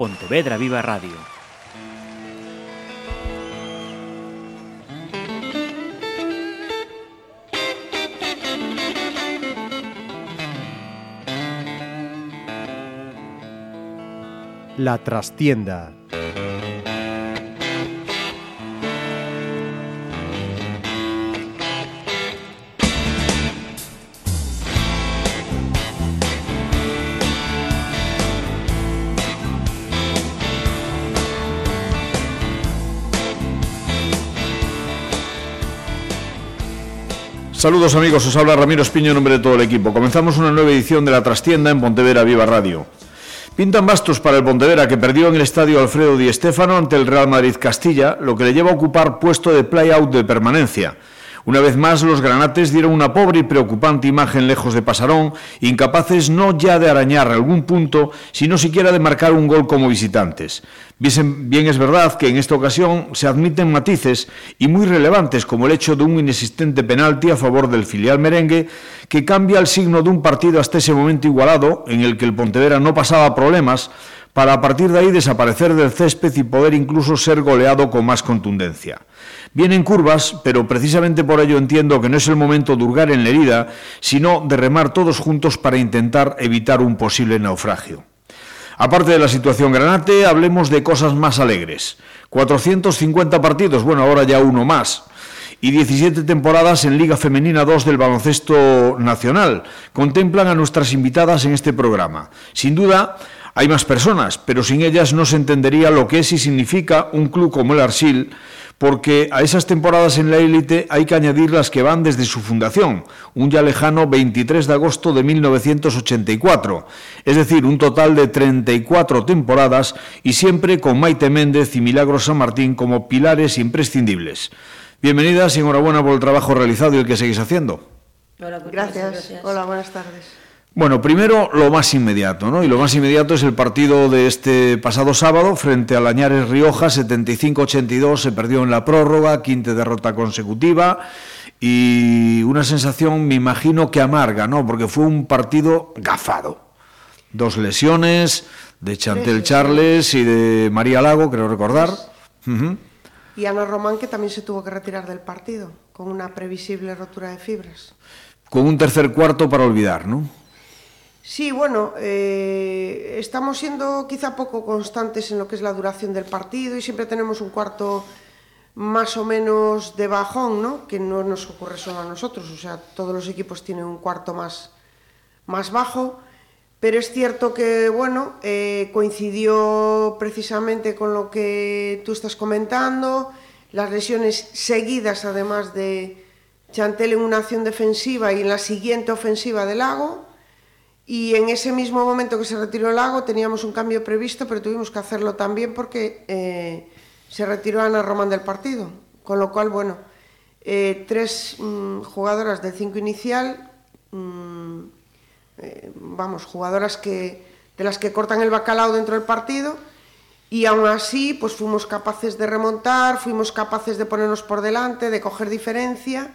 Pontevedra Viva Radio. La trastienda Saludos amigos, os habla Ramiro Espiño en nombre de todo el equipo. Comenzamos una nueva edición de La Trastienda en Pontevedra Viva Radio. Pintan bastos para el Pontevedra que perdió en el estadio Alfredo Di Stéfano ante el Real Madrid Castilla, lo que le lleva a ocupar puesto de play-out de permanencia. Una vez más, los granates dieron una pobre y preocupante imagen lejos de Pasarón, incapaces no ya de arañar algún punto, sino siquiera de marcar un gol como visitantes. Bien es verdad que en esta ocasión se admiten matices y muy relevantes, como el hecho de un inexistente penalti a favor del filial merengue, que cambia el signo de un partido hasta ese momento igualado, en el que el Pontevedra no pasaba problemas, para a partir de ahí desaparecer del césped y poder incluso ser goleado con más contundencia. Vienen curvas, pero precisamente por ello entiendo que no es el momento de hurgar en la herida, sino de remar todos juntos para intentar evitar un posible naufragio. Aparte de la situación granate, hablemos de cosas más alegres. 450 partidos, bueno, ahora ya uno más y 17 temporadas en Liga Femenina 2 del baloncesto nacional. Contemplan a nuestras invitadas en este programa. Sin duda, hay más personas, pero sin ellas no se entendería lo que es y significa un club como el Arsil, porque a esas temporadas en la élite hay que añadir las que van desde su fundación, un ya lejano 23 de agosto de 1984, es decir, un total de 34 temporadas y siempre con Maite Méndez y Milagro San Martín como pilares imprescindibles. Bienvenidas y enhorabuena por el trabajo realizado y el que seguís haciendo. gracias. Hola, buenas tardes. Bueno, primero lo más inmediato, ¿no? Y lo más inmediato es el partido de este pasado sábado frente a Lañares Rioja, 75-82, se perdió en la prórroga, quinta derrota consecutiva y una sensación, me imagino que amarga, ¿no? Porque fue un partido gafado. Dos lesiones de Chantel Charles y de María Lago, creo recordar. Y Ana Román, que también se tuvo que retirar del partido, con una previsible rotura de fibras. Con un tercer cuarto para olvidar, ¿no? Sí, bueno, eh, estamos siendo quizá poco constantes en lo que es la duración del partido y siempre tenemos un cuarto más o menos de bajón, ¿no? Que no nos ocurre solo a nosotros, o sea, todos los equipos tienen un cuarto más, más bajo, pero es cierto que, bueno, eh, coincidió precisamente con lo que tú estás comentando, las lesiones seguidas además de Chantel en una acción defensiva y en la siguiente ofensiva del Lago, y en ese mismo momento que se retiró el lago teníamos un cambio previsto, pero tuvimos que hacerlo también porque eh, se retiró Ana Román del partido. Con lo cual, bueno, eh, tres mm, jugadoras del 5 inicial, mm, eh, vamos, jugadoras que, de las que cortan el bacalao dentro del partido, y aún así, pues fuimos capaces de remontar, fuimos capaces de ponernos por delante, de coger diferencia,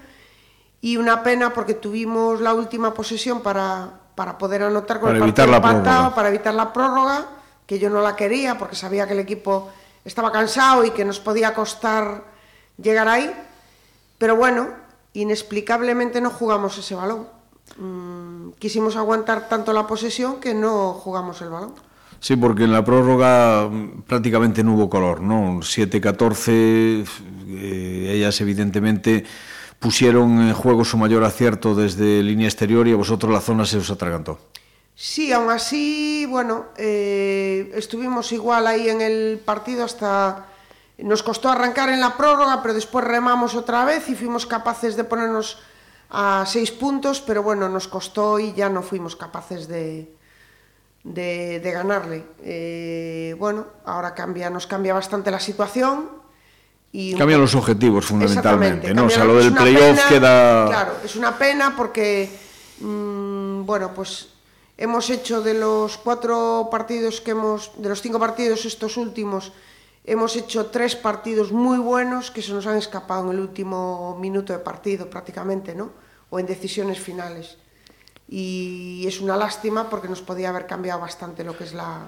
y una pena porque tuvimos la última posesión para, para poder anotar con para el evitar la empatado, para evitar la prórroga, que yo no la quería porque sabía que el equipo estaba cansado y que nos podía costar llegar ahí. Pero bueno, inexplicablemente no jugamos ese balón. Mm, quisimos aguantar tanto la posesión que no jugamos el balón. Sí, porque en la prórroga mm, prácticamente no hubo color, ¿no? 7-14, eh, ellas evidentemente pusieron en juego su mayor acierto desde línea exterior y a vosotros la zona se os atragantó. Sí, aún así, bueno, eh, estuvimos igual ahí en el partido hasta... Nos costó arrancar en la prórroga, pero después remamos otra vez y fuimos capaces de ponernos a seis puntos, pero bueno, nos costó y ya no fuimos capaces de, de, de ganarle. Eh, bueno, ahora cambia, nos cambia bastante la situación Y cambian los objetivos fundamentalmente, ¿no? O sea, lo del playoff queda... Claro, es una pena porque, mmm, bueno, pues hemos hecho de los cuatro partidos que hemos, de los cinco partidos estos últimos, hemos hecho tres partidos muy buenos que se nos han escapado en el último minuto de partido prácticamente, ¿no? O en decisiones finales. Y es una lástima porque nos podía haber cambiado bastante lo que es la,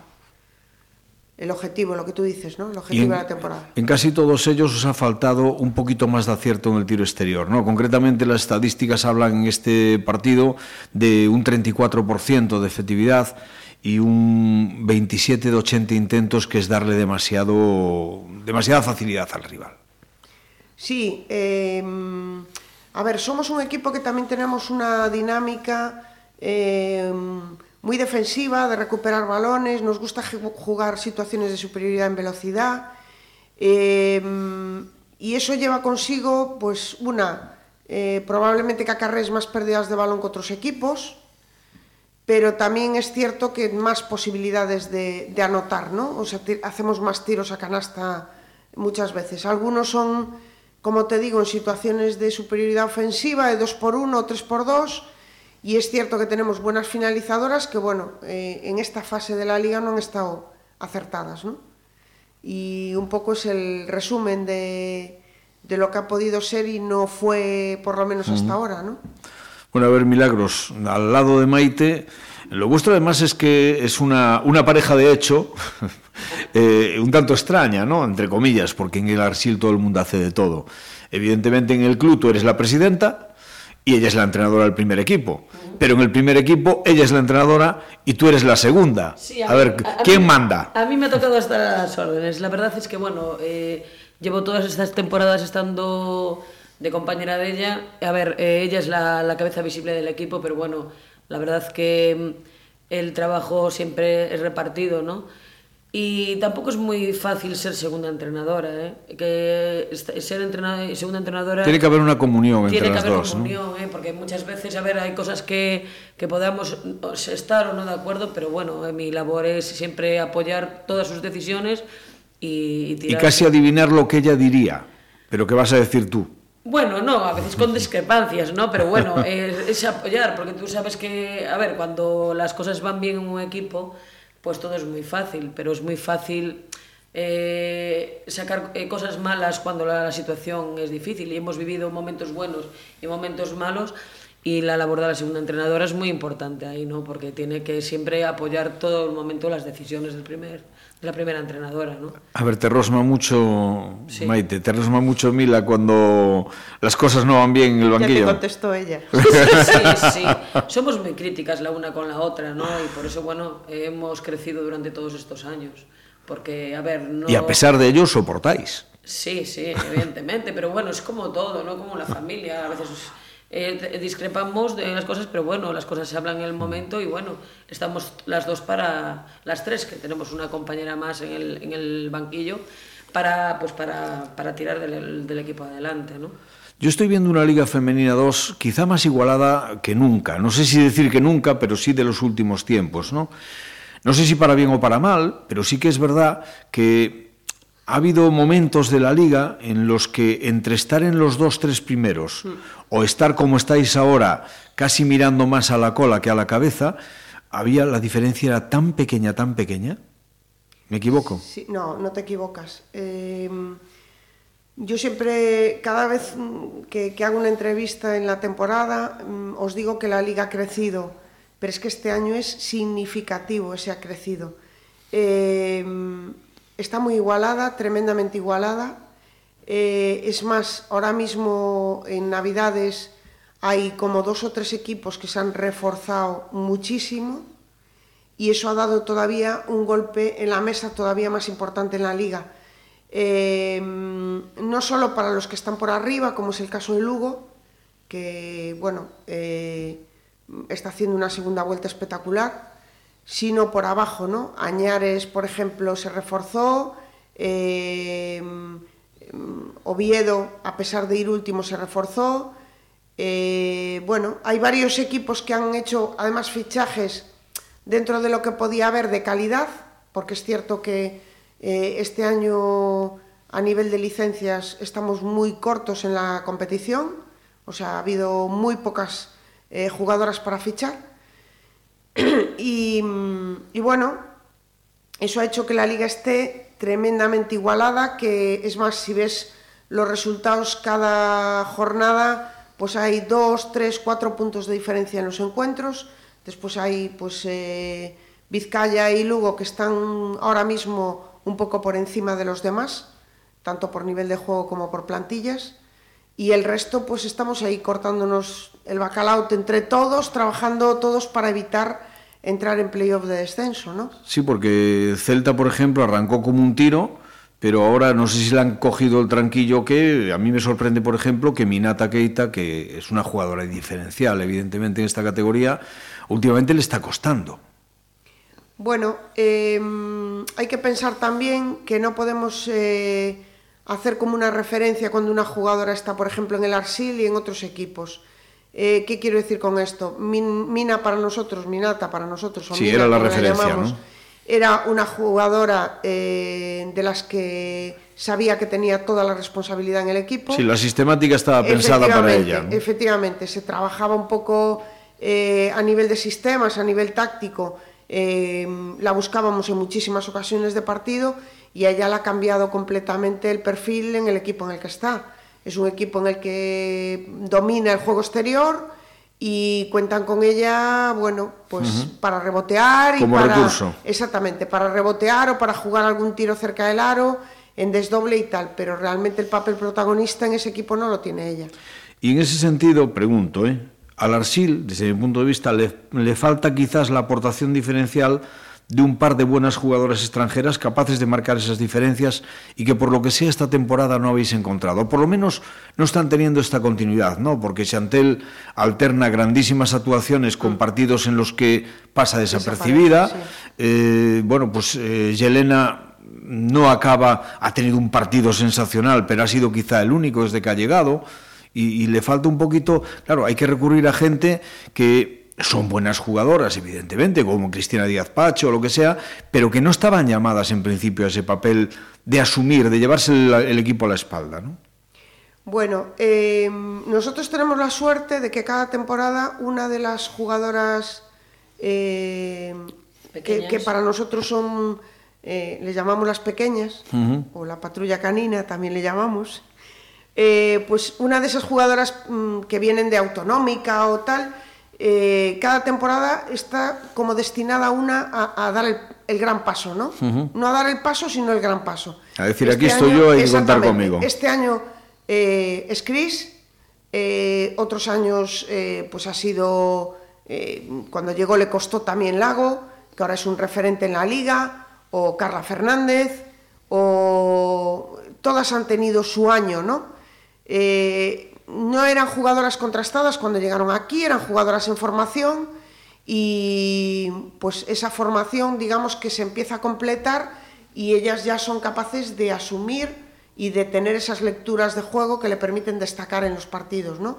el objetivo, lo que tú dices, ¿no? El objetivo en, de la temporada. En casi todos ellos os ha faltado un poquito más de acierto en el tiro exterior, ¿no? Concretamente las estadísticas hablan en este partido de un 34% de efectividad y un 27 de 80 intentos, que es darle demasiado, demasiada facilidad al rival. Sí, eh, a ver, somos un equipo que también tenemos una dinámica eh, muy defensiva, de recuperar balones, nos gusta jugar situaciones de superioridad en velocidad eh, y eso lleva consigo, pues, una, eh, probablemente que acarrees más pérdidas de balón que otros equipos, pero también es cierto que más posibilidades de, de anotar, ¿no? O sea, hacemos más tiros a canasta muchas veces. Algunos son, como te digo, en situaciones de superioridad ofensiva, de 2 por 1 o 3 por 2 y es cierto que tenemos buenas finalizadoras que, bueno, eh, en esta fase de la liga no han estado acertadas, ¿no? Y un poco es el resumen de, de lo que ha podido ser y no fue, por lo menos hasta uh -huh. ahora, ¿no? Bueno, a ver, Milagros, al lado de Maite, lo vuestro además es que es una, una pareja de hecho eh, un tanto extraña, ¿no? Entre comillas, porque en el Arsil todo el mundo hace de todo. Evidentemente en el club tú eres la presidenta, y ella es la entrenadora del primer equipo. Pero en el primer equipo ella es la entrenadora y tú eres la segunda. Sí, a, a, ver, a, ¿quién mí, manda? A mí me ha tocado hasta las órdenes. La verdad es que, bueno, eh, llevo todas estas temporadas estando de compañera de ella. A ver, eh, ella es la, la, cabeza visible del equipo, pero bueno, la verdad es que mm, el trabajo siempre es repartido, ¿no? E tampouco é moi fácil ser segunda entrenadora, eh? Que ser entrenadora, segunda entrenadora Tiene que haber unha comunión entre as dos, Tiene que haber comunión, ¿no? eh? porque muchas veces, a ver, hai cosas que que podamos estar ou non de acordo, pero bueno, eh, mi labor é sempre apoyar todas as decisiones e tirar... E casi adivinar lo que ella diría, pero que vas a decir tú. Bueno, no, a veces con discrepancias, ¿no? Pero bueno, es, es apoyar, porque tú sabes que, a ver, cuando las cosas van bien en un equipo, pois todo é moi fácil, pero é moi fácil eh, sacar eh, cosas malas cuando la, la situación es difícil y hemos vivido momentos buenos y momentos malos y la labor de la segunda entrenadora es muy importante ahí, ¿no? Porque tiene que siempre apoyar todo el momento las decisiones del primer la primera entrenadora, ¿no? A ver, te rosma mucho, sí. Maite, te rosma mucho Mila cuando las cosas no van bien en el banquillo. Ya te contestó ella. sí, sí. Somos muy críticas la una con la otra, ¿no? Y por eso, bueno, hemos crecido durante todos estos años. Porque, a ver, no... Y a pesar de ello, soportáis. Sí, sí, evidentemente. pero bueno, es como todo, ¿no? Como la familia, a veces... eh, discrepamos de las cosas, pero bueno, las cosas se hablan en el momento y bueno, estamos las dos para, las tres, que tenemos una compañera más en el, en el banquillo, para, pues para, para tirar del, del equipo adelante, ¿no? Yo estoy viendo una Liga Femenina 2 quizá más igualada que nunca. No sé si decir que nunca, pero sí de los últimos tiempos, ¿no? No sé si para bien o para mal, pero sí que es verdad que ha habido momentos de la liga en los que entre estar en los dos, tres primeros mm. o estar como estáis ahora, casi mirando más a la cola que a la cabeza, había la diferencia era tan pequeña, tan pequeña. ¿Me equivoco? Sí, no, no te equivocas. Eh, yo siempre, cada vez que, que, hago una entrevista en la temporada, mm, os digo que la liga ha crecido, pero es que este año es significativo ese ha crecido. Eh, está muy igualada, tremendamente igualada. Eh, es más, ahora mismo en Navidades hay como dos o tres equipos que se han reforzado muchísimo y eso ha dado todavía un golpe en la mesa todavía más importante en la liga. Eh, no solo para los que están por arriba, como es el caso de Lugo, que bueno, eh, está haciendo una segunda vuelta espectacular, sino por abajo, ¿no? Añares, por ejemplo, se reforzó, eh, Oviedo, a pesar de ir último, se reforzó. Eh, bueno, hay varios equipos que han hecho además fichajes dentro de lo que podía haber de calidad, porque es cierto que eh, este año a nivel de licencias estamos muy cortos en la competición, o sea, ha habido muy pocas jugadoras para fichar. y, bueno, eso ha hecho que la liga esté tremendamente igualada, que es más, si ves los resultados cada jornada, pues hay dos, tres, cuatro puntos de diferencia en los encuentros. Después hay pues eh, Vizcaya y Lugo que están ahora mismo un poco por encima de los demás, tanto por nivel de juego como por plantillas. Y el resto, pues estamos ahí cortándonos el bacalao entre todos, trabajando todos para evitar entrar en playoff de descenso, ¿no? Sí, porque Celta, por ejemplo, arrancó como un tiro, pero ahora no sé si le han cogido el tranquillo que a mí me sorprende, por ejemplo, que Minata Keita, que es una jugadora diferencial, evidentemente, en esta categoría, últimamente le está costando. Bueno, eh, hay que pensar también que no podemos eh, hacer como una referencia cuando una jugadora está, por ejemplo, en el Arsil y en otros equipos. Eh, ¿Qué quiero decir con esto? Min, Mina para nosotros, Minata para nosotros, o sí, Mina, era la referencia, llamamos, ¿no? era una jugadora eh, de las que sabía que tenía toda la responsabilidad en el equipo. Sí, la sistemática estaba pensada para ella. ¿no? Efectivamente, se trabajaba un poco eh, a nivel de sistemas, a nivel táctico, la buscábamos en muchísimas ocasiones de partido y a ella le ha cambiado completamente el perfil en el equipo en el que está. Es un equipo en el que domina el juego exterior y cuentan con ella, bueno, pues para rebotear y Como para recurso. exactamente, para rebotear o para jugar algún tiro cerca del aro en desdoble y tal, pero realmente el papel protagonista en ese equipo no lo tiene ella. Y en ese sentido, pregunto, ¿eh? al Arsil, desde mi punto de vista, le, le falta quizás la aportación diferencial de un par de buenas jugadoras extranjeras capaces de marcar esas diferencias y que por lo que sea esta temporada no habéis encontrado. Por lo menos no están teniendo esta continuidad, ¿no? Porque Chantel alterna grandísimas actuaciones con partidos en los que pasa desapercibida. Eh, bueno, pues eh, Yelena no acaba, ha tenido un partido sensacional, pero ha sido quizá el único desde que ha llegado. Y, y le falta un poquito, claro, hay que recurrir a gente que son buenas jugadoras, evidentemente, como Cristina Díaz Pacho o lo que sea, pero que no estaban llamadas en principio a ese papel de asumir, de llevarse el, el equipo a la espalda, ¿no? Bueno, eh, nosotros tenemos la suerte de que cada temporada una de las jugadoras eh, que para nosotros son, eh, le llamamos las pequeñas, o la patrulla canina también le llamamos, eh, pues una de esas jugadoras mm, que vienen de autonómica o tal, eh, cada temporada está como destinada una a, a dar el, el gran paso, ¿no? No a dar el paso, sino el gran paso. A decir, aquí estoy yo, que contar conmigo. Este año eh, es Chris, eh, otros años pues ha sido, cuando llegó le costó también Lago, que ahora es un referente en la liga, o Carla Fernández, o todas han tenido su año, ¿no? Eh, no eran jugadoras contrastadas cuando llegaron aquí, eran jugadoras en formación y pues esa formación digamos que se empieza a completar y ellas ya son capaces de asumir y de tener esas lecturas de juego que le permiten destacar en los partidos, ¿no?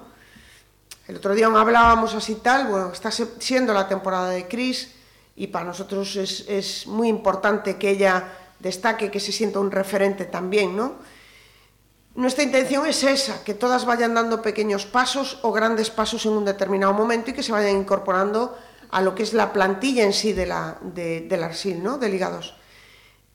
El otro día hablábamos así tal, bueno, está siendo la temporada de Cris y para nosotros es, es muy importante que ella destaque, que se sienta un referente también, ¿no? Nuestra intención es esa, que todas vayan dando pequeños pasos o grandes pasos en un determinado momento y que se vayan incorporando a lo que es la plantilla en sí de la, de, del Arsil, ¿no? de Liga 2.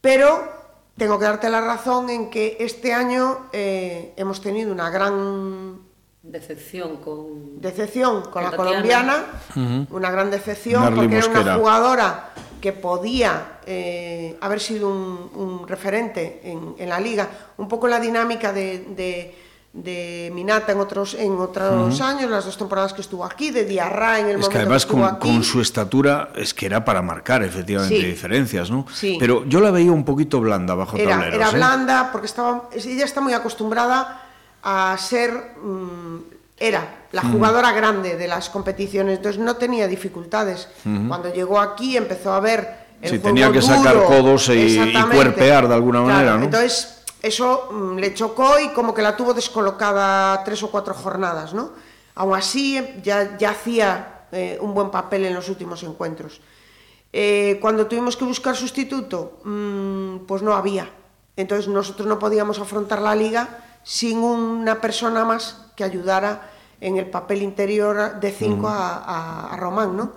Pero tengo que darte la razón en que este año eh, hemos tenido una gran Decepción con... Decepción con, con la Tatiana. colombiana, uh -huh. una gran decepción Darly porque Mosquera. era una jugadora que podía eh, haber sido un, un referente en, en, la liga, un poco la dinámica de, de, de Minata en otros, en otros uh -huh. años, las dos temporadas que estuvo aquí, de Diarra en el es momento que además que estuvo con, aquí. con su estatura es que era para marcar efectivamente sí. diferencias, ¿no? Sí. Pero yo la veía un poquito blanda bajo era, tableros. Era ¿eh? blanda porque estaba, ella está muy acostumbrada a ser mm, era la jugadora grande de las competiciones. Entonces no tenía dificultades. Cuando llegó aquí empezó a ver el Sí, juego tenía que sacar codos y- cuerpear de alguna Claro, manera, ¿no? entonces eso mm, le chocó y como que la tuvo descolocada tres o cuatro jornadas no aún así ya, ya hacía eh, un buen papel en los últimos encuentros. Eh, cuando tuvimos que buscar sustituto, mm, pues no había. Entonces nosotros no podíamos afrontar la liga sin una persona más que ayudara en el papel interior de 5 a, a- a Román, ¿no?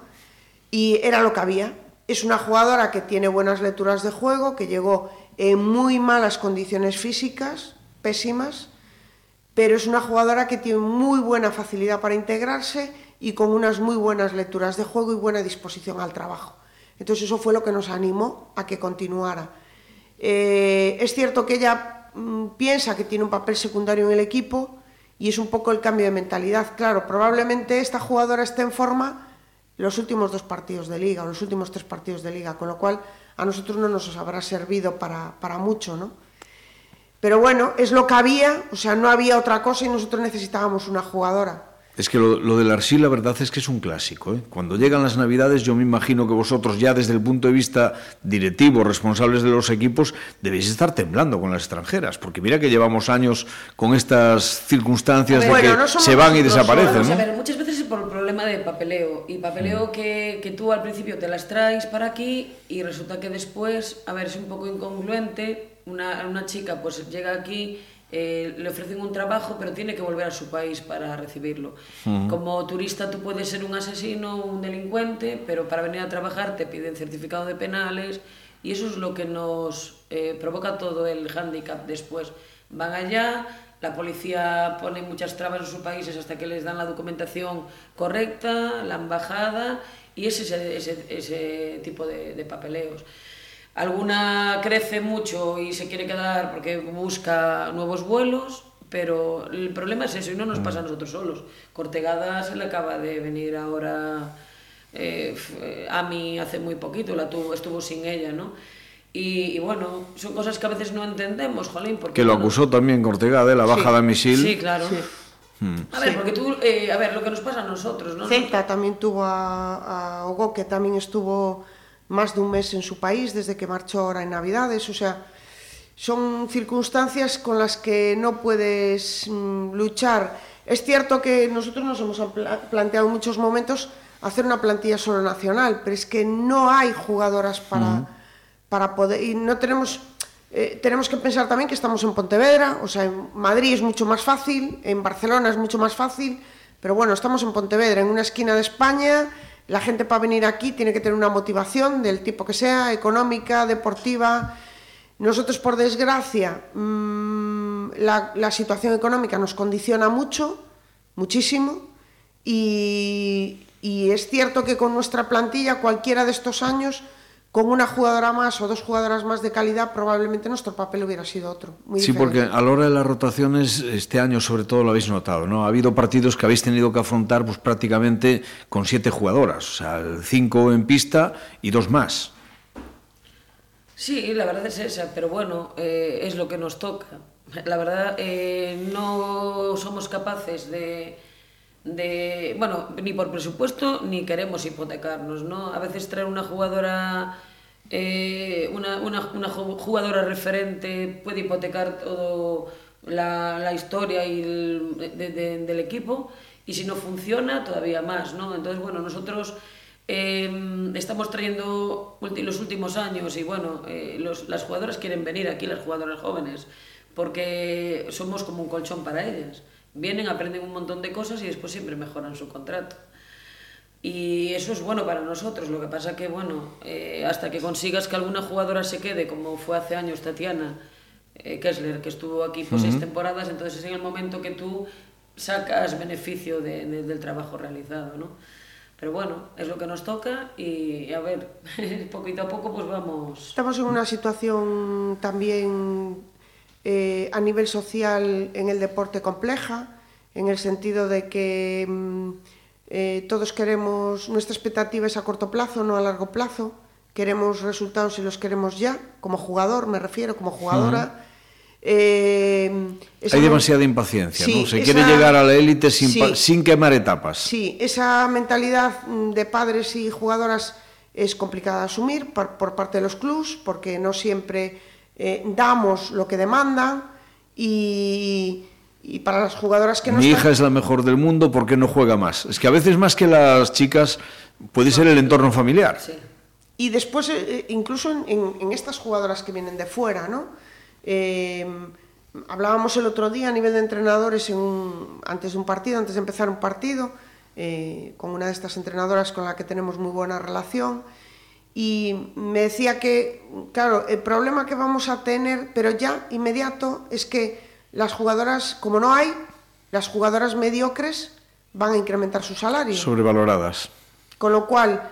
Y era lo que había. Es una jugadora que tiene buenas lecturas de juego, que llegó en muy malas condiciones físicas, pésimas, pero es una jugadora que tiene muy buena facilidad para integrarse y con unas muy buenas lecturas de juego y buena disposición al trabajo. Entonces eso fue lo que nos animó a que continuara. Eh, es cierto que ella mm, piensa que tiene un papel secundario en el equipo y es un poco el cambio de mentalidad. Claro, probablemente esta jugadora esté en forma los últimos dos partidos de liga o los últimos tres partidos de liga, con lo cual a nosotros no nos habrá servido para, para mucho, ¿no? Pero bueno, es lo que había, o sea, no había otra cosa y nosotros necesitábamos una jugadora. Es que lo, lo del Arsil, la verdad es que es un clásico. ¿eh? Cuando llegan las Navidades, yo me imagino que vosotros, ya desde el punto de vista directivo, responsables de los equipos, debéis estar temblando con las extranjeras. Porque mira que llevamos años con estas circunstancias de Bueno, que no somos se van y desaparecen. A ¿no? ver, muchas veces es por el problema de papeleo. Y papeleo que, que tú al principio te las traes para aquí y resulta que después, a ver, es un poco incongruente. Una, una chica pues llega aquí, eh, le ofrecen un trabajo, pero tiene que volver a su país para recibirlo. Como turista tú puedes ser un asesino, un delincuente, pero para venir a trabajar te piden certificado de penales y eso es lo que nos eh, provoca todo el hándicap después. Van allá, la policía pone muchas trabas en sus países hasta que les dan la documentación correcta, la embajada, y es ese, ese, ese tipo de, de papeleos. Alguna crece mucho y se quiere quedar porque busca nuevos vuelos, pero el problema es eso, y no nos pasa a nosotros solos. Cortegada se le acaba de venir ahora eh, a mí hace muy poquito, la tuvo, estuvo sin ella, ¿no? Y, y bueno, son cosas que a veces no entendemos, jolín, porque... Que lo acusó también Cortega de la bajada de misil. Sí, claro. A ver, porque tú, eh, a ver, lo que nos pasa a nosotros, ¿no? Celta también tuvo a, a que también estuvo más de un mes en su país desde que marchó ahora en Navidades. O sea, son circunstancias con las que no puedes mm, luchar. Es cierto que nosotros nos hemos pla- planteado en muchos momentos hacer una plantilla solo nacional, pero es que no hay jugadoras para, para poder... Y no tenemos... eh, tenemos que pensar también que estamos en Pontevedra, o sea, en Madrid es mucho más fácil, en Barcelona es mucho más fácil, pero bueno, estamos en Pontevedra, en una esquina de España, la gente para venir aquí tiene que tener una motivación del tipo que sea, económica, deportiva. Nosotros, por desgracia, mm, la, situación económica nos condiciona mucho, muchísimo, y es cierto que con nuestra plantilla, cualquiera de estos años, con una jugadora más o dos jugadoras más de calidad, probablemente nuestro papel hubiera sido otro. Muy Sí, diferente. porque a la hora de las rotaciones, este año sobre todo lo habéis notado, ¿no? Ha habido partidos que habéis tenido que afrontar pues prácticamente con siete jugadoras, o sea, cinco en pista y dos más. Sí, la verdad es esa, pero bueno, eh, es lo que nos toca. La verdad, eh, no somos capaces de, de, bueno, ni por presupuesto ni queremos hipotecarnos, ¿no? A veces traer una jugadora, eh, una, una, una ju- jugadora referente puede hipotecar todo la, la historia y el- de- de- del equipo y si no funciona todavía más, ¿no? Entonces, bueno, nosotros eh, estamos trayendo los últimos años y bueno, eh, los- las jugadoras quieren venir aquí, las jugadoras jóvenes, porque somos como un colchón para ellas. Vienen, aprenden un montón de cosas y después siempre mejoran su contrato. Y eso es bueno para nosotros. Lo que pasa que, bueno, eh, hasta que consigas que alguna jugadora se quede, como fue hace años Tatiana eh, Kessler, que estuvo aquí por seis temporadas, entonces es en el momento que tú sacas beneficio de- de- del trabajo realizado, ¿no? Pero bueno, es lo que nos toca y a ver, poquito a poco pues vamos... Estamos en una situación también eh, a nivel social en el deporte compleja, en el sentido de que mm, eh, todos queremos, nuestra expectativa es a corto plazo, no a largo plazo. Queremos resultados y los queremos ya, como jugador, me refiero, como jugadora. Eh, esa Hay demasiada impaciencia, Sí, ¿no? Se esa- quiere llegar a la élite sin, Sí. sin quemar etapas. Sí, esa mentalidad mm, de padres y jugadoras es complicada de asumir por, por parte de los clubs porque no siempre eh, damos lo que demandan y, y para las jugadoras que no Mi están- hija es la mejor del mundo, ¿por qué no juega más? Es que a veces más que las chicas puede ser el entorno familiar. Sí. Y después, eh, incluso en, en- en estas jugadoras que vienen de fuera, ¿no? Eh, hablábamos el otro día a nivel de entrenadores en un- antes de un partido, antes de empezar un partido, eh, con una de estas entrenadoras con la que tenemos muy buena relación. Y me decía que, claro, el problema que vamos a tener, pero ya inmediato, es que las jugadoras, como no hay, las jugadoras mediocres van a incrementar su salario. Sobrevaloradas. Con lo cual,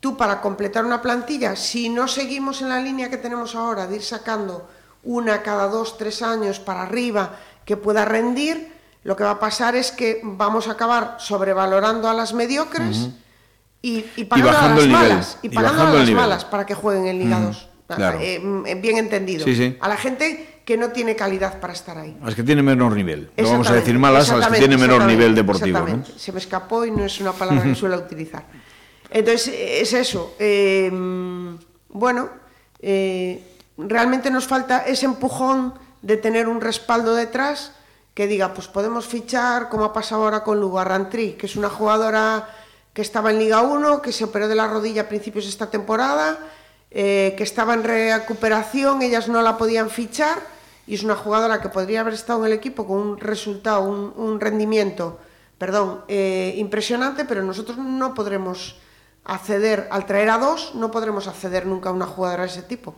tú para completar una plantilla, si no seguimos en la línea que tenemos ahora de ir sacando una cada dos, tres años para arriba que pueda rendir, lo que va a pasar es que vamos a acabar sobrevalorando a las mediocres y, y pagando bajando a el las nivel, malas. Y y pagando bajando a el las nivel. malas para que jueguen en Liga 2. claro. Eh, mm, bien entendido. Sí, sí. A la gente que no tiene calidad para estar ahí. Las que tienen menor nivel. No vamos a decir malas, a las que tienen menor nivel deportivo. Se me escapó y no es una palabra que suelo utilizar. Entonces, es eso. eh, bueno, eh, realmente nos falta ese empujón de tener un respaldo detrás que diga, pues podemos fichar, como ha pasado ahora con Lugo Arrantrí, que es una jugadora que estaba en Liga 1, que se operó de la rodilla a principios de esta temporada, eh, que estaba en recuperación, ellas no la podían fichar, y es una jugadora que podría haber estado en el equipo con un resultado, un, un rendimiento, perdón, eh, impresionante, pero nosotros no podremos acceder, al traer a dos, no podremos acceder nunca a una jugadora de ese tipo.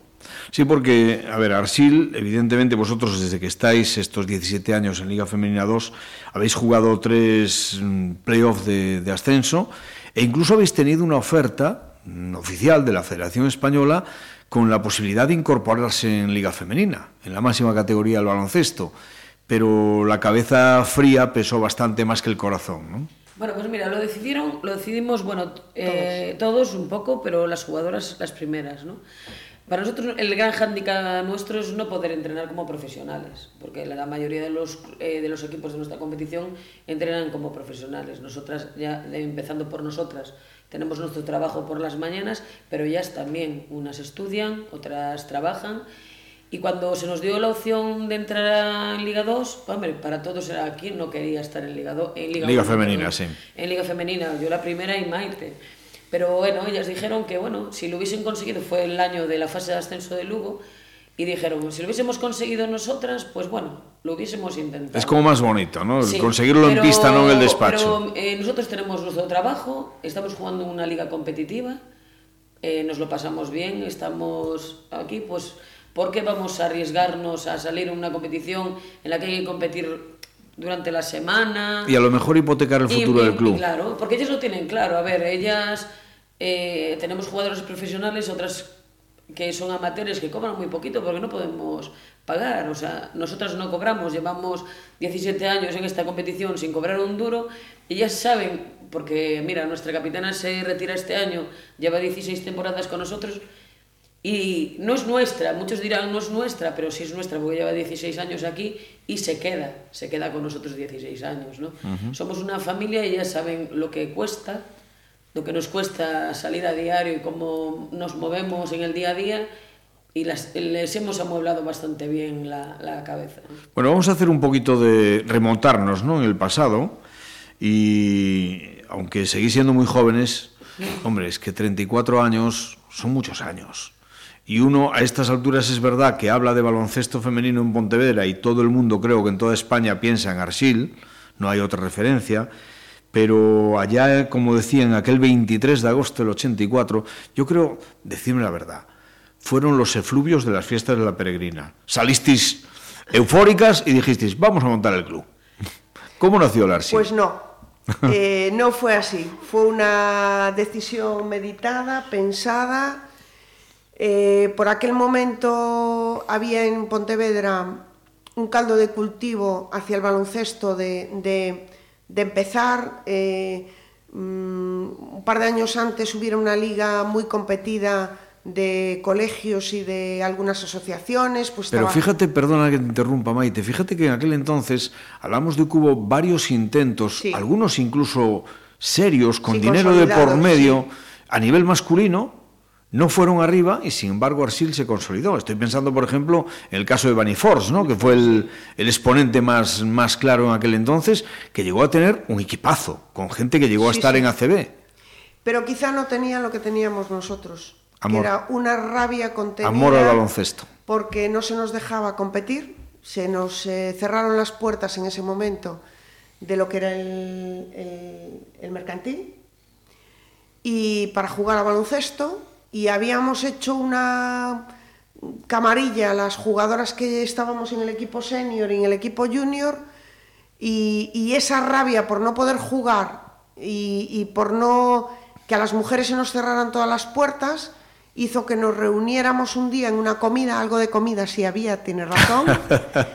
Sí, porque, a ver, Arsil, evidentemente vosotros desde que estáis estos 17 años en Liga Femenina 2, habéis jugado tres mm, playoffs de, de ascenso e incluso habéis tenido una oferta mm, oficial de la Federación Española con la posibilidad de incorporarse en Liga Femenina, en la máxima categoría del baloncesto. Pero la cabeza fría pesó bastante más que el corazón, ¿no? Bueno, pues mira, lo decidieron, lo decidimos, bueno, eh, todos un poco, pero las jugadoras las primeras, ¿no? Para nosotros el gran hándicap nuestro es no poder entrenar como profesionales, porque la mayoría de los, eh, de los equipos de nuestra competición entrenan como profesionales. Nosotras, ya empezando por nosotras, tenemos nuestro trabajo por las mañanas, pero ellas también, unas estudian, otras trabajan. Y cuando se nos dio la opción de entrar en Liga 2, hombre, para todos era quién no quería estar en Liga 2, en Liga, Liga 1, femenina, sí. En Liga Femenina, yo la primera y Maite. Pero bueno, ellas dijeron que bueno, si lo hubiesen conseguido, fue el año de la fase de ascenso de Lugo, y dijeron, si lo hubiésemos conseguido nosotras, pues bueno, lo hubiésemos intentado. Es como más bonito, ¿no? Sí, conseguirlo en pero- pista, no en el despacho. Pero eh, nosotros tenemos nuestro trabajo, estamos jugando en una liga competitiva, eh, nos lo pasamos bien, estamos aquí, pues, ¿Por qué vamos a arriesgarnos a salir en una competición en la que hay que competir durante la semana? Y a lo mejor hipotecar el futuro y, del club. claro, porque ellas lo tienen claro. A ver, ellas eh, tenemos jugadores profesionales, otras que son amateurs que cobran muy poquito porque no podemos pagar. O sea, nosotras no cobramos, llevamos 17 años en esta competición sin cobrar un duro. Ellas saben, porque mira, nuestra capitana se retira este año, lleva 16 temporadas con nosotros Y no es nuestra, muchos dirán no es nuestra, pero sí es nuestra porque lleva 16 años aquí y se queda, se queda con nosotros 16 años. ¿no? Somos una familia y ya saben lo que cuesta, lo que nos cuesta salir a diario y cómo nos movemos en el día a día y las, les hemos amueblado bastante bien la, la cabeza. ¿no? Bueno, vamos a hacer un poquito de remontarnos ¿no? en el pasado y aunque seguís siendo muy jóvenes, hombre, es que 34 años son muchos años. Y uno a estas alturas es verdad que habla de baloncesto femenino en Pontevedra y todo el mundo creo que en toda España piensa en Arsil, no hay otra referencia, pero allá, como decía, en aquel 23 de agosto del 84, yo creo, decirme la verdad, fueron los efluvios de las fiestas de la peregrina. Salisteis eufóricas y dijisteis, vamos a montar el club. ¿Cómo nació el Arsil? Pues no, Eh, no fue así. Fue una decisión meditada, pensada. Eh, por aquel momento había en Pontevedra un caldo de cultivo hacia el baloncesto de, de- de empezar. eh, mm, un par de años antes hubiera una liga muy competida de colegios y de algunas asociaciones. Pues Pero fíjate, perdona que te interrumpa, Maite, fíjate que en aquel entonces hablamos de que hubo varios intentos, Sí. algunos incluso serios, con Sí, dinero de por medio, sí. a nivel masculino, no fueron arriba y sin embargo Arsil se consolidó. Estoy pensando, por ejemplo, en el caso de Force, ¿no? que fue el, el exponente más, más claro en aquel entonces, que llegó a tener un equipazo, con gente que llegó a estar sí. en ACB. Pero quizá no tenían lo que teníamos nosotros, Amor. que era una rabia contenida. Amor al baloncesto. Porque no se nos dejaba competir, se nos eh, cerraron las puertas en ese momento de lo que era el, el- el mercantil y para jugar a baloncesto y habíamos hecho una camarilla las jugadoras que estábamos en el equipo senior y en el equipo junior y, y esa rabia por no poder jugar y, y por no que a las mujeres se nos cerraran todas las puertas, hizo que nos reuniéramos un día en una comida, algo de comida si había, tiene razón.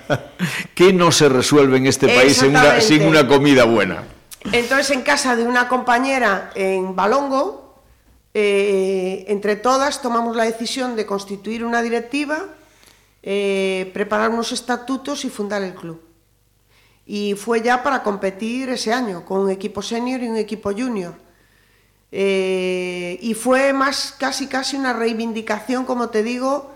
¿Qué no se resuelve en este país una, sin una comida buena? Entonces, en casa de una compañera en Balongo, eh, entre todas tomamos la decisión de constituir una directiva, eh, preparar unos estatutos y fundar el club. Y fue ya para competir ese año con un equipo senior y un equipo junior. Eh, y fue más casi casi una reivindicación, como te digo,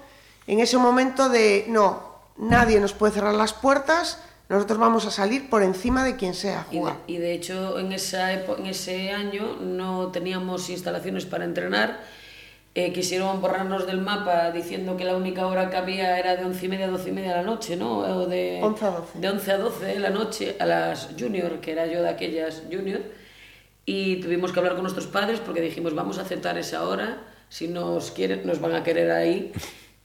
en ese momento de no, nadie nos puede cerrar las puertas, nosotros vamos a salir por encima de quien sea a Y de, jugar. y de hecho, en, esa en ese año no teníamos instalaciones para entrenar. Eh, quisieron borrarnos del mapa diciendo que la única hora que había era de once y media a doce y media de la noche, ¿no? O de 11 a 12. De 11 a 12 de la noche a las junior, que era yo de aquellas junior. Y tuvimos que hablar con nuestros padres porque dijimos, vamos a aceptar esa hora, si nos quieren, nos van a querer ahí.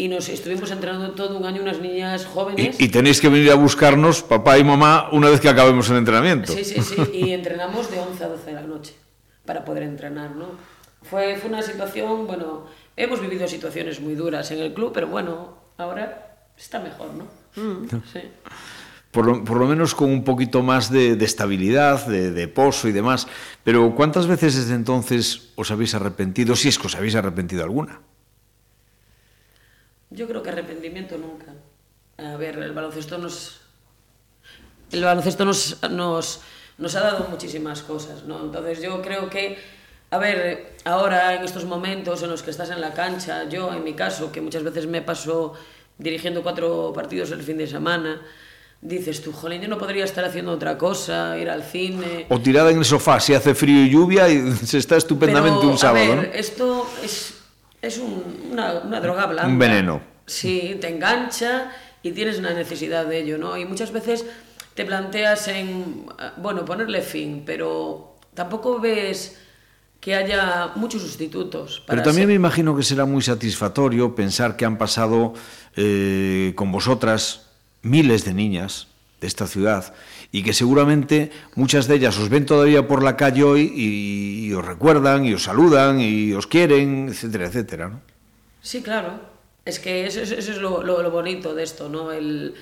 Y nos estuvimos entrenando todo un año unas niñas jóvenes. Y, y tenéis que venir a buscarnos, papá y mamá, una vez que acabemos el entrenamiento. Sí, sí, sí, y entrenamos de 11 a 12 de la noche para poder entrenar, ¿no? Fue, fue una situación, bueno, hemos vivido situaciones muy duras en el club, pero bueno, ahora está mejor, ¿no? Sí. Por lo, por lo menos con un poquito más de, de estabilidad, de, de pozo y demás. Pero ¿cuántas veces desde entonces os habéis arrepentido, si es que os habéis arrepentido alguna? Yo creo que arrepentimiento nunca. A ver, el baloncesto nos. El baloncesto nos, nos, nos ha dado muchísimas cosas, ¿no? Entonces yo creo que, a ver, ahora en estos momentos en los que estás en la cancha, yo en mi caso, que muchas veces me paso dirigiendo cuatro partidos el fin de semana, dices tú, jolín, yo no podría estar haciendo otra cosa, ir al cine. O tirada en el sofá, si hace frío y lluvia y se está estupendamente Pero, un sábado, a ver, ¿no? esto es, es un- una, una droga blanda. Un veneno. Sí, te engancha y tienes una necesidad de ello, ¿no? Y muchas veces te planteas en, bueno, ponerle fin, pero tampoco ves que haya muchos sustitutos. Pero para también me imagino que será muy satisfactorio pensar que han pasado eh, con vosotras miles de niñas de esta ciudad y que seguramente muchas de ellas os ven todavía por la calle hoy y, y os recuerdan y os saludan y os quieren, etcétera, etcétera. ¿no? Sí, claro. Es que eso, es lo, lo- lo bonito de esto, ¿no? El,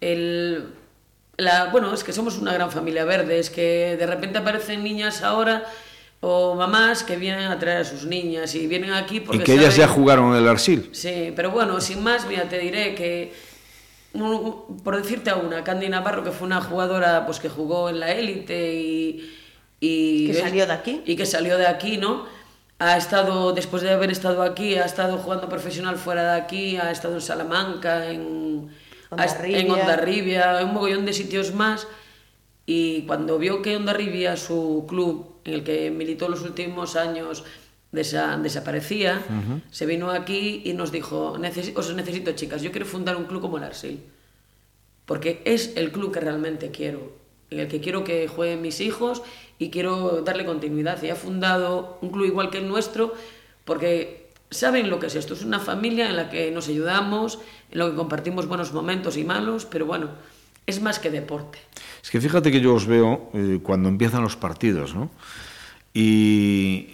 el- la, bueno, es que somos una gran familia verde, es que de repente aparecen niñas ahora o mamás que vienen a traer a sus niñas y vienen aquí porque Y que ellas ya jugaron en el Arsil. Sí, pero bueno, sin más, mira, te diré que, un- por decirte a una, Candy Navarro, que fue una jugadora pues que jugó en la élite y, y... Que salió de aquí. Y que salió de aquí, ¿no? Ha estado, después de haber estado aquí, ha estado jugando profesional fuera de aquí, ha estado en Salamanca, en est- en. Ondarribia, en un mogollón de sitios más. Y cuando vio que Ondarribia, su club en el que militó los últimos años, desa- desaparecía, se vino aquí y nos dijo, "Necesi- os necesito chicas, yo quiero fundar un club como el Arsil, porque es el club que realmente quiero, en el que quiero que jueguen mis hijos y quiero darle continuidad. Y ha fundado un club igual que el nuestro, porque saben lo que es esto, es una familia en la que nos ayudamos, en la que compartimos buenos momentos y malos, pero bueno, es más que deporte. Es que fíjate que yo os veo eh, cuando empiezan los partidos, ¿no? Y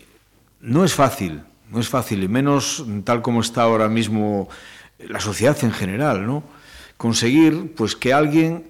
no es fácil, no es fácil, y menos tal como está ahora mismo la sociedad en general, ¿no? Conseguir, pues, que alguien,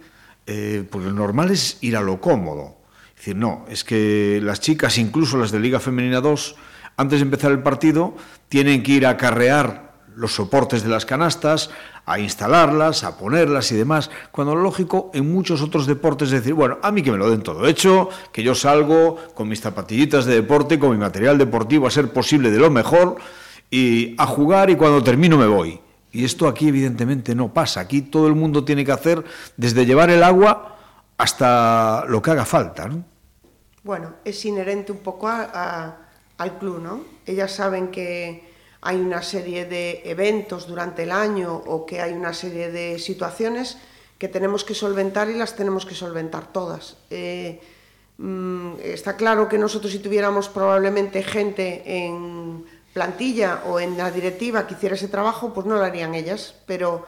eh, porque lo normal es ir a lo cómodo. Es decir, no, es que las chicas, incluso las de Liga Femenina 2, antes de empezar el partido, tienen que ir a acarrear los soportes de las canastas, a instalarlas, a ponerlas y demás, cuando lo lógico en muchos otros deportes es decir, bueno, a mí que me lo den todo hecho, que yo salgo con mis zapatillitas de deporte, con mi material deportivo a ser posible de lo mejor, y a jugar y cuando termino me voy. Y esto aquí evidentemente no pasa, aquí todo el mundo tiene que hacer desde llevar el agua hasta lo que haga falta, ¿no? Bueno, es inherente un poco al club, ¿no? Ellas saben que hay una serie de eventos durante el año o que hay una serie de situaciones que tenemos que solventar y las tenemos que solventar todas. Eh, mm, está claro que nosotros si tuviéramos probablemente gente en plantilla o en la directiva que hiciera ese trabajo, pues no lo harían ellas, pero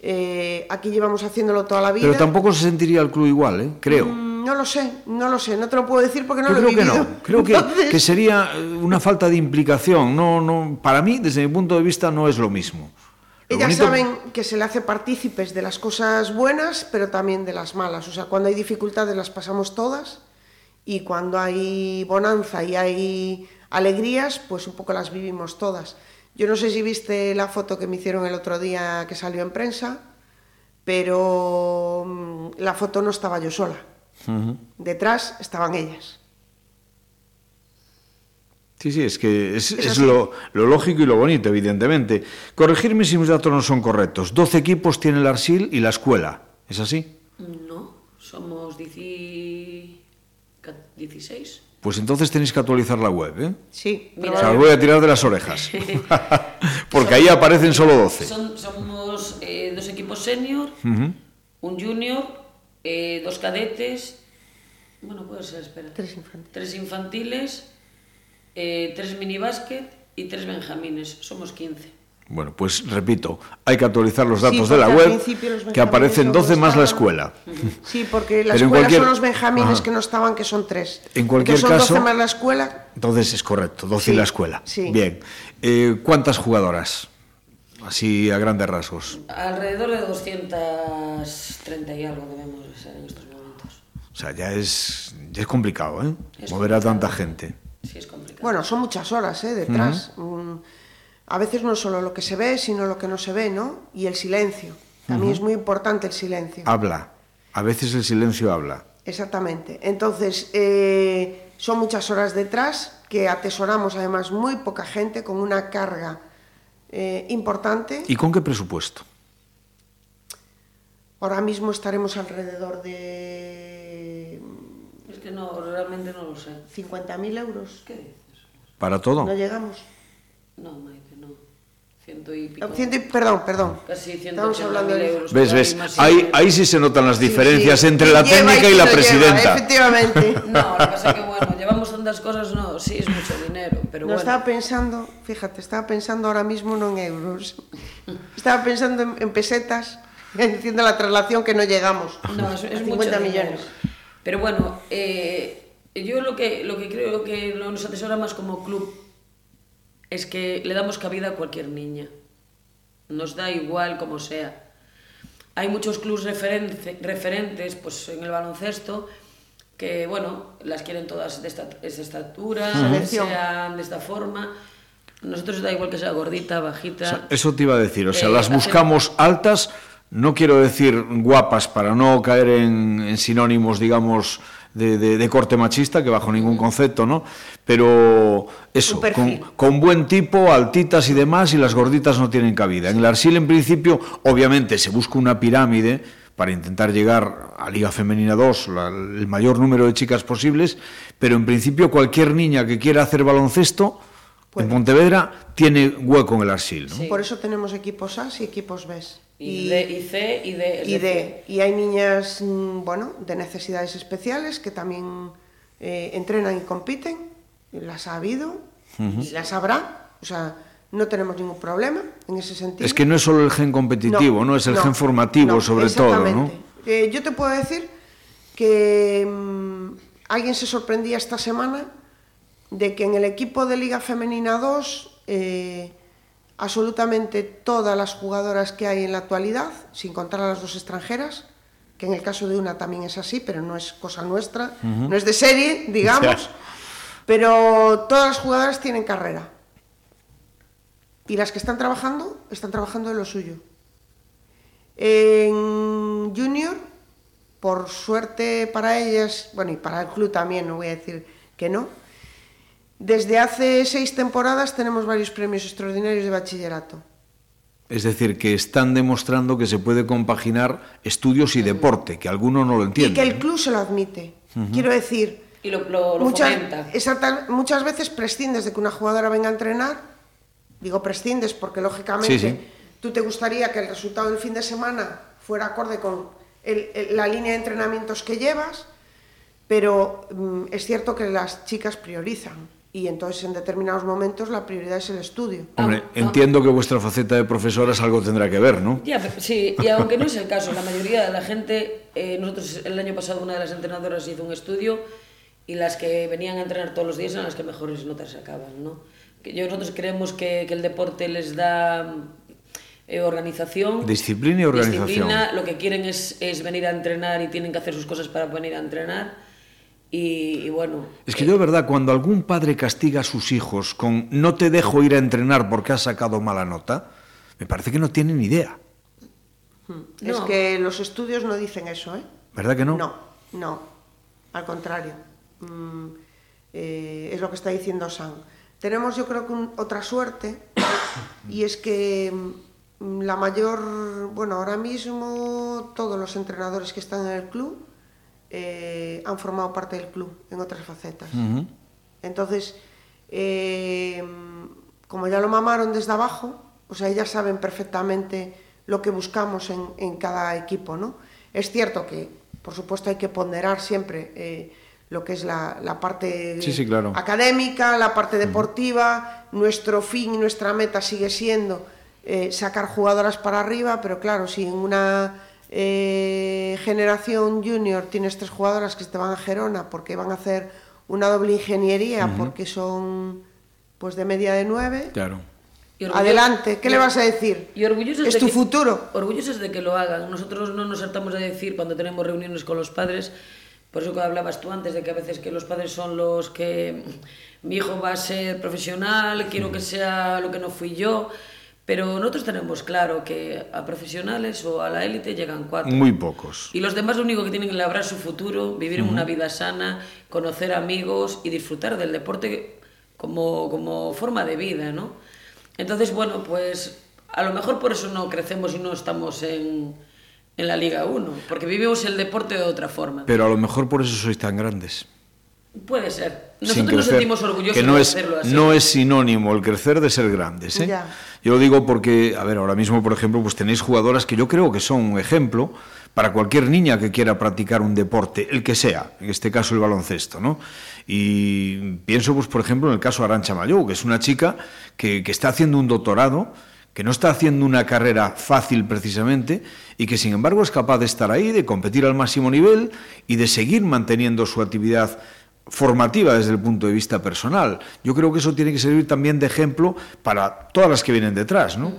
eh, aquí llevamos haciéndolo toda la vida. Pero tampoco se sentiría el club igual, ¿eh? creo. Mm. No lo sé, no lo sé, no te lo puedo decir porque no Yo lo he creo que vivido. no, creo que, Entonces, que sería una falta de implicación. No, no, para mí, desde mi punto de vista, no es lo mismo. Lo Ellas bonito- saben que se le hace partícipes de las cosas buenas, pero también de las malas. O sea, cuando hay dificultades las pasamos todas y cuando hay bonanza y hay alegrías, pues un poco las vivimos todas. Yo no sé si viste la foto que me hicieron el otro día que salió en prensa, pero mm, la foto no estaba yo sola. Detrás estaban ellas. Sí, sí, es que es, Es es así. lo, lo lógico y lo bonito, evidentemente. Corregirme si mis datos no son correctos. 12 equipos tiene el Arsil y la escuela. ¿Es así? No, somos 10 ca- 16. Pues entonces tenéis que actualizar la web, ¿eh? Sí, Mira, O sea, os voy a tirar de las orejas. Porque ahí aparecen solo 12. Son, somos eh, dos equipos senior, un junior, eh, dos cadetes, bueno, puede ser, espera. Tres infantiles. Tres infantiles, eh, tres minibásquet y tres benjamines. Somos 15. Bueno, pues repito, hay que actualizar los Sí, datos de la web, que aparecen benjamines 12 no más la escuela. Sí, porque la Pero en escuela cualquier- son los benjamines Ajá. que no estaban, que son tres. En cualquier Entonces son caso- 12 más la escuela. Entonces es correcto, 12 y Sí, la escuela. sí. Bien. Eh, ¿Cuántas jugadoras? Así a grandes rasgos. Alrededor de 230 y algo debemos de ser en estos momentos. O sea, ya es, ya es complicado, ¿eh? Es Mover a tanta gente. Sí, es complicado. Bueno, son muchas horas ¿eh? detrás. A veces no solo lo que se ve, sino lo que no se ve, ¿no? Y el silencio. También es muy importante el silencio. Habla. A veces el silencio habla. Exactamente. Entonces, eh, son muchas horas detrás que atesoramos además muy poca gente con una carga eh, importante. ¿Y con qué presupuesto? Ahora mismo estaremos alrededor de Es que no, realmente no lo sé. 50.000 euros. ¿Qué dices? ¿Para todo? No llegamos. No, Maite, no. Ciento y pico. Ciento y- perdón, perdón. Casi Estamos 180 hablando mil de- euros. ¿Ves, ves? Ahí, ahí sí se notan las Sí, diferencias sí. entre la técnica y la lo lleva, presidenta. efectivamente. No, lo que pasa es que, bueno, tantas cosas, no, sí, es mucho dinero, pero No bueno. estaba pensando, fíjate, estaba pensando ahora mismo no en euros. Estaba pensando en, en pesetas, haciendo la traslación que no llegamos. No, es, a es 50 mucho millones. Pero bueno, eh, yo lo que, lo que creo que nos atesora más como club es que le damos cabida a cualquier niña. Nos da igual como sea. Hay muchos clubs referente- referentes pues, en el baloncesto que, bueno, las quieren todas de esta, de esta estatura, Selección. sean de esta forma. Nosotros da igual que sea gordita, bajita. Eso te iba a decir. O sea, Eh, las buscamos altas. No quiero decir guapas para no caer en, en sinónimos, digamos, de, de- de corte machista, que bajo ningún concepto, ¿no? Pero eso, con buen tipo, altitas y demás, y las gorditas no tienen cabida. En el Arsil, en principio, obviamente se busca una pirámide para intentar llegar a Liga Femenina 2, la- el mayor número de chicas posibles, pero en principio cualquier niña que quiera hacer baloncesto Puede. en Pontevedra tiene hueco en el Arsil, ¿no? Sí. Por eso tenemos equipos A y equipos B. Y, D, y C y D. y D. Y hay niñas, mm, bueno, de necesidades especiales que también eh, entrenan y compiten. Las ha habido y las habrá. O sea, no tenemos ningún problema en ese sentido. Es que no es solo el gen competitivo, no, es el gen formativo no, sobre todo, ¿no? Eh, yo te puedo decir que mm, alguien se sorprendía esta semana de que en el equipo de Liga Femenina 2 eh, absolutamente todas las jugadoras que hay en la actualidad, sin contar a las dos extranjeras, que en el caso de una también es así, pero no es cosa nuestra, no es de serie, digamos, pero todas las jugadoras tienen carrera. Y las que están trabajando, están trabajando en lo suyo. En Junior, por suerte para ellas, bueno, y para el club también, no voy a decir que no, desde hace seis temporadas tenemos varios premios extraordinarios de bachillerato. Es decir, que están demostrando que se puede compaginar estudios y deporte, que alguno no lo entiende. Y que el club se lo admite. Quiero decir, Y lo, lo, lo muchas, fomenta. exacta- muchas veces prescindes de que una jugadora venga a entrenar. Digo prescindes porque lógicamente Sí, sí. tú te gustaría que el resultado del fin de semana fuera acorde con el- el- la línea de entrenamientos que llevas, pero mm, es cierto que las chicas priorizan. y entonces en determinados momentos la prioridad es el estudio. Hombre, Ah, entiendo que vuestra faceta de profesoras algo tendrá que ver, ¿no? Ya, pero sí, y aunque no es el caso, la mayoría de la gente, eh, nosotros el año pasado una de las entrenadoras hizo un estudio y las que venían a entrenar todos los días eran las que mejores notas sacaban, ¿no? que nosotros creemos que, que el deporte les da eh, organización. Disciplina y organización. Disciplina, lo que quieren es, es venir a entrenar y tienen que hacer sus cosas para venir a entrenar. Y, y, bueno. Es que eh, yo, verdad, cuando algún padre castiga a sus hijos con no te dejo ir a entrenar porque has sacado mala nota, me parece que no tienen idea. Hmm. Es no. que los estudios no dicen eso, ¿eh? ¿Verdad que no? No, no. Al contrario. Mm, eh, es lo que está diciendo San. Tenemos yo creo que un, otra suerte y es que mm, la mayor, bueno, ahora mismo todos los entrenadores que están en el club eh, han formado parte del club en otras facetas. Uh -huh. Entonces, eh, como ya lo mamaron desde abajo, o sea, ellas saben perfectamente lo que buscamos en, en cada equipo, ¿no? Es cierto que, por supuesto, hay que ponderar siempre eh, lo que es la, la parte Sí, sí, claro. académica, la parte deportiva. Nuestro fin y nuestra meta sigue siendo eh, sacar jugadoras para arriba, pero claro, si en una eh, generación junior tienes tres jugadoras que te van a Gerona porque van a hacer una doble ingeniería porque son pues de media de nueve, Claro. adelante, ¿qué y- le vas a decir? Y orgullosos es de tu que- futuro. Orgullosos de que lo hagan. Nosotros no nos hartamos de decir cuando tenemos reuniones con los padres, por eso que hablabas tú antes de que a veces que los padres son los que mi hijo va a ser profesional, quiero que sea lo que no fui yo, pero nosotros tenemos claro que a profesionales o a la élite llegan cuatro. Muy pocos. Y los demás lo único que tienen que labrar su futuro, vivir una vida sana, conocer amigos y disfrutar del deporte como, como forma de vida, ¿no? Entonces, bueno, pues a lo mejor por eso no crecemos y no estamos en, en la Liga 1, porque vivimos el deporte de otra forma. Pero a lo mejor por eso sois tan grandes. Puede ser. Sin Nosotros nos sentimos orgullosos que no de es, hacerlo así. No es sinónimo el crecer de ser grandes. ¿eh? Ya. Yo lo digo porque, a ver, ahora mismo, por ejemplo, pues tenéis jugadoras que yo creo que son un ejemplo para cualquier niña que quiera practicar un deporte, el que sea, en este caso el baloncesto, ¿no? Y pienso, pues, por ejemplo, en el caso de Arancha Mayou, que es una chica que, que está haciendo un doctorado, que no está haciendo una carrera fácil precisamente y que sin embargo es capaz de estar ahí, de competir al máximo nivel y de seguir manteniendo su actividad formativa desde el punto de vista personal. Yo creo que eso tiene que servir también de ejemplo para todas las que vienen detrás, ¿no?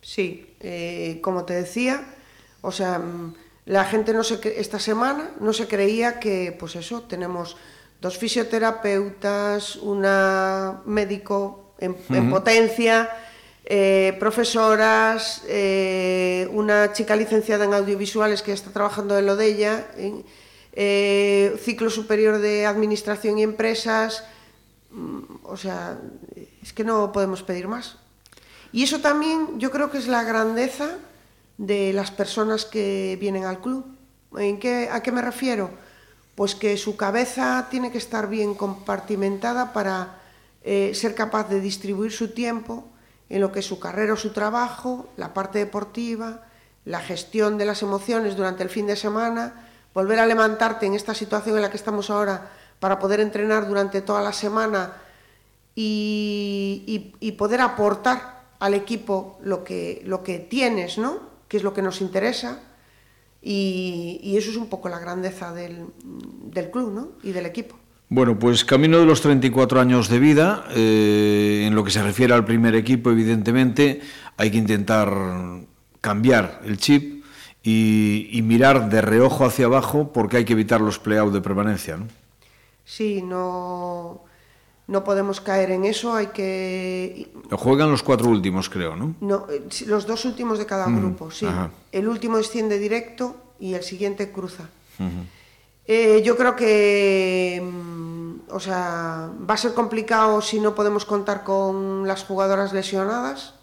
Sí, eh, como te decía, o sea, mm, la gente no se esta semana no se creía que, pues eso, tenemos dos fisioterapeutas, una médico en, en potencia, eh, profesoras, eh, una chica licenciada en audiovisuales que está trabajando en lo de ella, eh, ciclo superior de administración y empresas, mm, o sea, es que no podemos pedir más. Y eso también yo creo que es la grandeza de las personas que vienen al club. ¿En qué, ¿A qué me refiero? Pues que su cabeza tiene que estar bien compartimentada para ser capaz de distribuir su tiempo en lo que es su carrera o su trabajo, la parte deportiva, la gestión de las emociones durante el fin de semana, volver a levantarte en esta situación en la que estamos ahora para poder entrenar durante toda la semana y, poder aportar al equipo lo que, lo que tienes, ¿no? que es lo que nos interesa. Y, y eso es un poco la grandeza del, del club ¿no? y del equipo. Bueno, pues camino de los 34 años de vida, eh, en lo que se refiere al primer equipo, evidentemente, hay que intentar cambiar el chip y, y mirar de reojo hacia abajo porque hay que evitar los play-out de permanencia. ¿no? Sí, no, no podemos caer en eso, hay que... Juegan los cuatro últimos, creo, ¿no? No, eh, los dos últimos de cada grupo, sí. ajá. El último desciende directo y el siguiente cruza. Eh, yo creo que, mm, o sea, va a ser complicado si no podemos contar con las jugadoras lesionadas,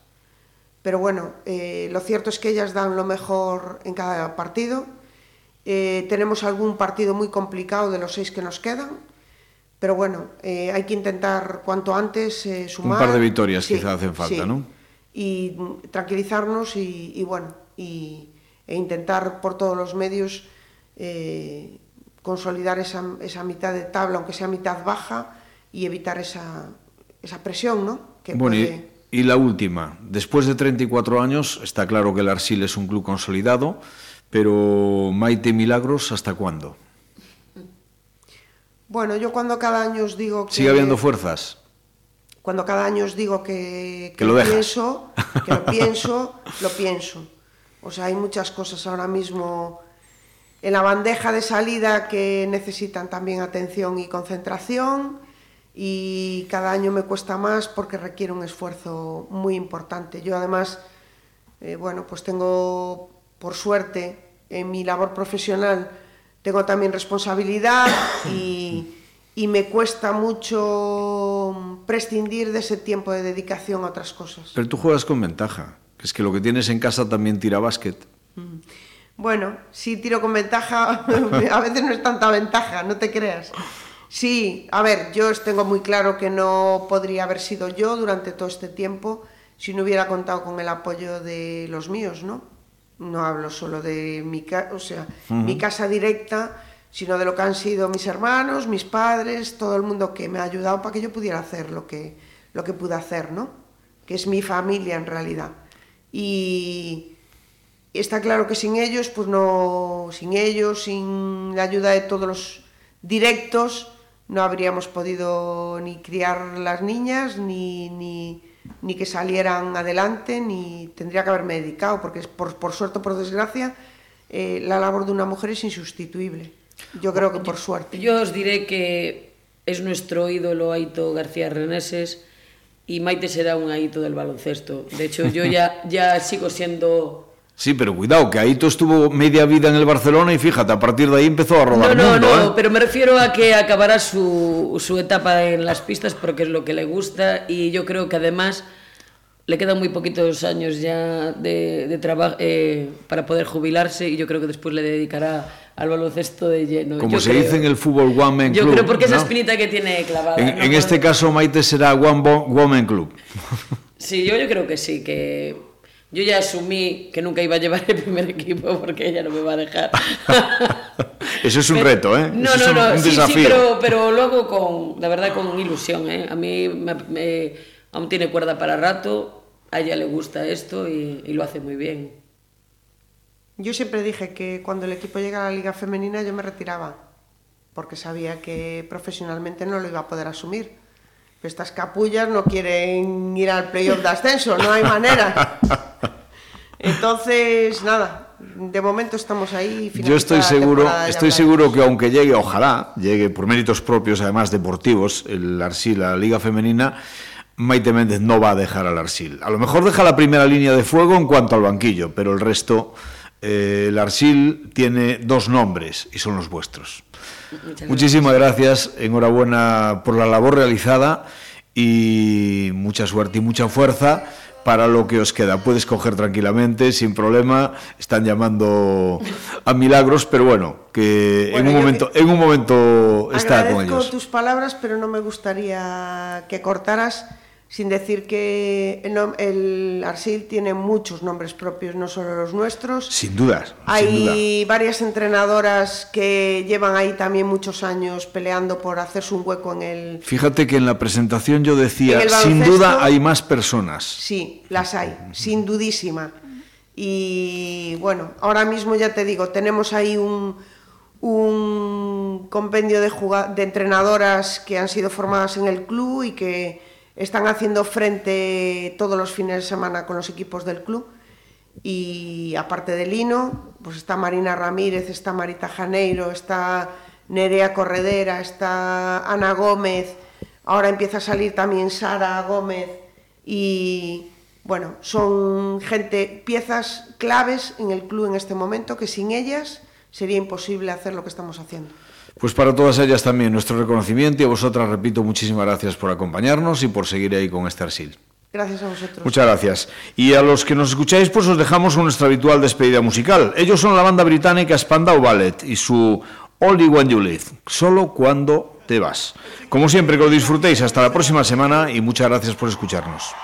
pero bueno, eh, lo cierto es que ellas dan lo mejor en cada partido. Eh, tenemos algún partido muy complicado de los seis que nos quedan, pero bueno, hay que intentar cuanto antes sumar. par de victorias quizá hacen falta, ¿no? Y mm, tranquilizarnos y, y bueno, y, e intentar por todos los medios eh, consolidar esa, esa mitad de tabla, aunque sea mitad baja, y evitar esa, esa presión, ¿no? Que bueno, puede... y, y la última, después de 34 años, está claro que el Arsil es un club consolidado, pero Maite Milagros, ¿hasta cuándo? Bueno, yo cuando cada año os digo que... ¿Sigue habiendo fuerzas? Cuando cada año os digo que, que, que lo, lo pienso, que lo pienso, lo pienso. O sea, hay muchas cosas ahora mismo en la bandeja de salida que necesitan también atención y concentración y cada año me cuesta más porque requiere un esfuerzo muy importante. Yo además, eh, bueno, pues tengo, por suerte, en mi labor profesional, tengo también responsabilidad y, y me cuesta mucho prescindir de ese tiempo de dedicación a otras cosas. Pero tú juegas con ventaja, que es que lo que tienes en casa también tira básquet. Mm. Bueno, sí tiro con ventaja, a veces no es tanta ventaja, no te creas. Sí, a ver, yo tengo muy claro que no podría haber sido yo durante todo este tiempo si no hubiera contado con el apoyo de los míos, ¿no? No hablo solo de mi, o sea, uh -huh. mi casa directa, sino de lo que han sido mis hermanos, mis padres, todo el mundo que me ha ayudado para que yo pudiera hacer lo que, lo que pude hacer, ¿no? Que es mi familia en realidad. Y, está claro que sin ellos, pues no, sin ellos, sin la ayuda de todos los directos, no habríamos podido ni criar las niñas, ni, ni, ni que salieran adelante, ni tendría que haberme dedicado, porque por, por suerte o por desgracia, eh, la labor de una mujer es insustituible. Yo creo que por suerte. Yo os diré que es nuestro ídolo Aito García Reneses y Maite será un Aito del baloncesto. De hecho, yo ya, ya sigo siendo Sí, pero cuidado, que Aito estuvo media vida en el Barcelona y fíjate, a partir de ahí empezó a robar no, no, mundo, No, ¿eh? pero me refiero a que acabará su, su etapa en las pistas porque es lo que le gusta y yo creo que además le quedan muy poquitos años ya de, de trabajo eh, para poder jubilarse y yo creo que después le dedicará al baloncesto de lleno. Como yo se creo. dice en el fútbol One Man Yo Club. creo porque esa espinita que tiene clavada. En, ¿no? en este caso Maite será One Woman Club. Sí, yo, yo creo que sí, que yo ya asumí que nunca iba a llevar el primer equipo porque ella no me va a dejar. Eso es un Pero- reto, ¿eh? No, Eso es no, un- no, un sí, sí, pero, pero lo hago con, la verdad, con ilusión, ¿eh? A mí me, me- aún tiene cuerda para rato, a ella le gusta esto y, y lo hace muy bien. Yo siempre dije que cuando el equipo llega a la liga femenina yo me retiraba, porque sabía que profesionalmente no lo iba a poder asumir. Estas capullas no quieren ir al playoff de ascenso, no hay manera. Entonces, nada, de momento estamos ahí. Yo estoy seguro, estoy seguro que aunque llegue, ojalá, llegue por méritos propios, además deportivos, el Arsil a la Liga Femenina, Maite Méndez no va a dejar al Arsil. A lo mejor deja la primera línea de fuego en cuanto al banquillo, pero el resto, eh, el Arsil tiene dos nombres y son los vuestros. Muchas Muchísimas gracias, enhorabuena por la labor realizada y mucha suerte y mucha fuerza para lo que os queda. Puedes coger tranquilamente, sin problema. Están llamando a milagros, pero bueno, que Bueno, en un momento, en un momento está con Agradezco ellos. tus palabras, pero no me gustaría que cortaras sin decir que el, el Arsil tiene muchos nombres propios, no solo los nuestros. Sin duda, sin duda. Hay varias entrenadoras que llevan ahí también muchos años peleando por hacerse un hueco en el... Fíjate que en la presentación yo decía, sin duda hay más personas. Sí, las hay, sin dudísima. Y bueno, ahora mismo ya te digo, tenemos ahí un, un compendio de entrenadoras que han sido formadas en el club y que están haciendo frente todos los fines de semana con los equipos del club. Y aparte de Lino, pues está Marina Ramírez, está Marita Janeiro, está Nerea Corredera, está Ana Gómez, ahora empieza a salir también Sara Gómez y bueno, son gente, piezas claves en el club en este momento que sin ellas sería imposible hacer lo que estamos haciendo. Pues para todas ellas también nuestro reconocimiento y a vosotras, repito, muchísimas gracias por acompañarnos y por seguir ahí con este Arsil. Gracias a vosotros. Muchas gracias. Y a los que nos escucháis, pues os dejamos con nuestra habitual despedida musical. Ellos son la banda británica Spandau Ballet y su Only When You Live, solo cuando te vas. Como siempre, que lo disfrutéis. Hasta la próxima semana y muchas gracias por escucharnos.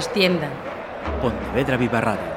Trastienda. Pontevedra Viva Radio.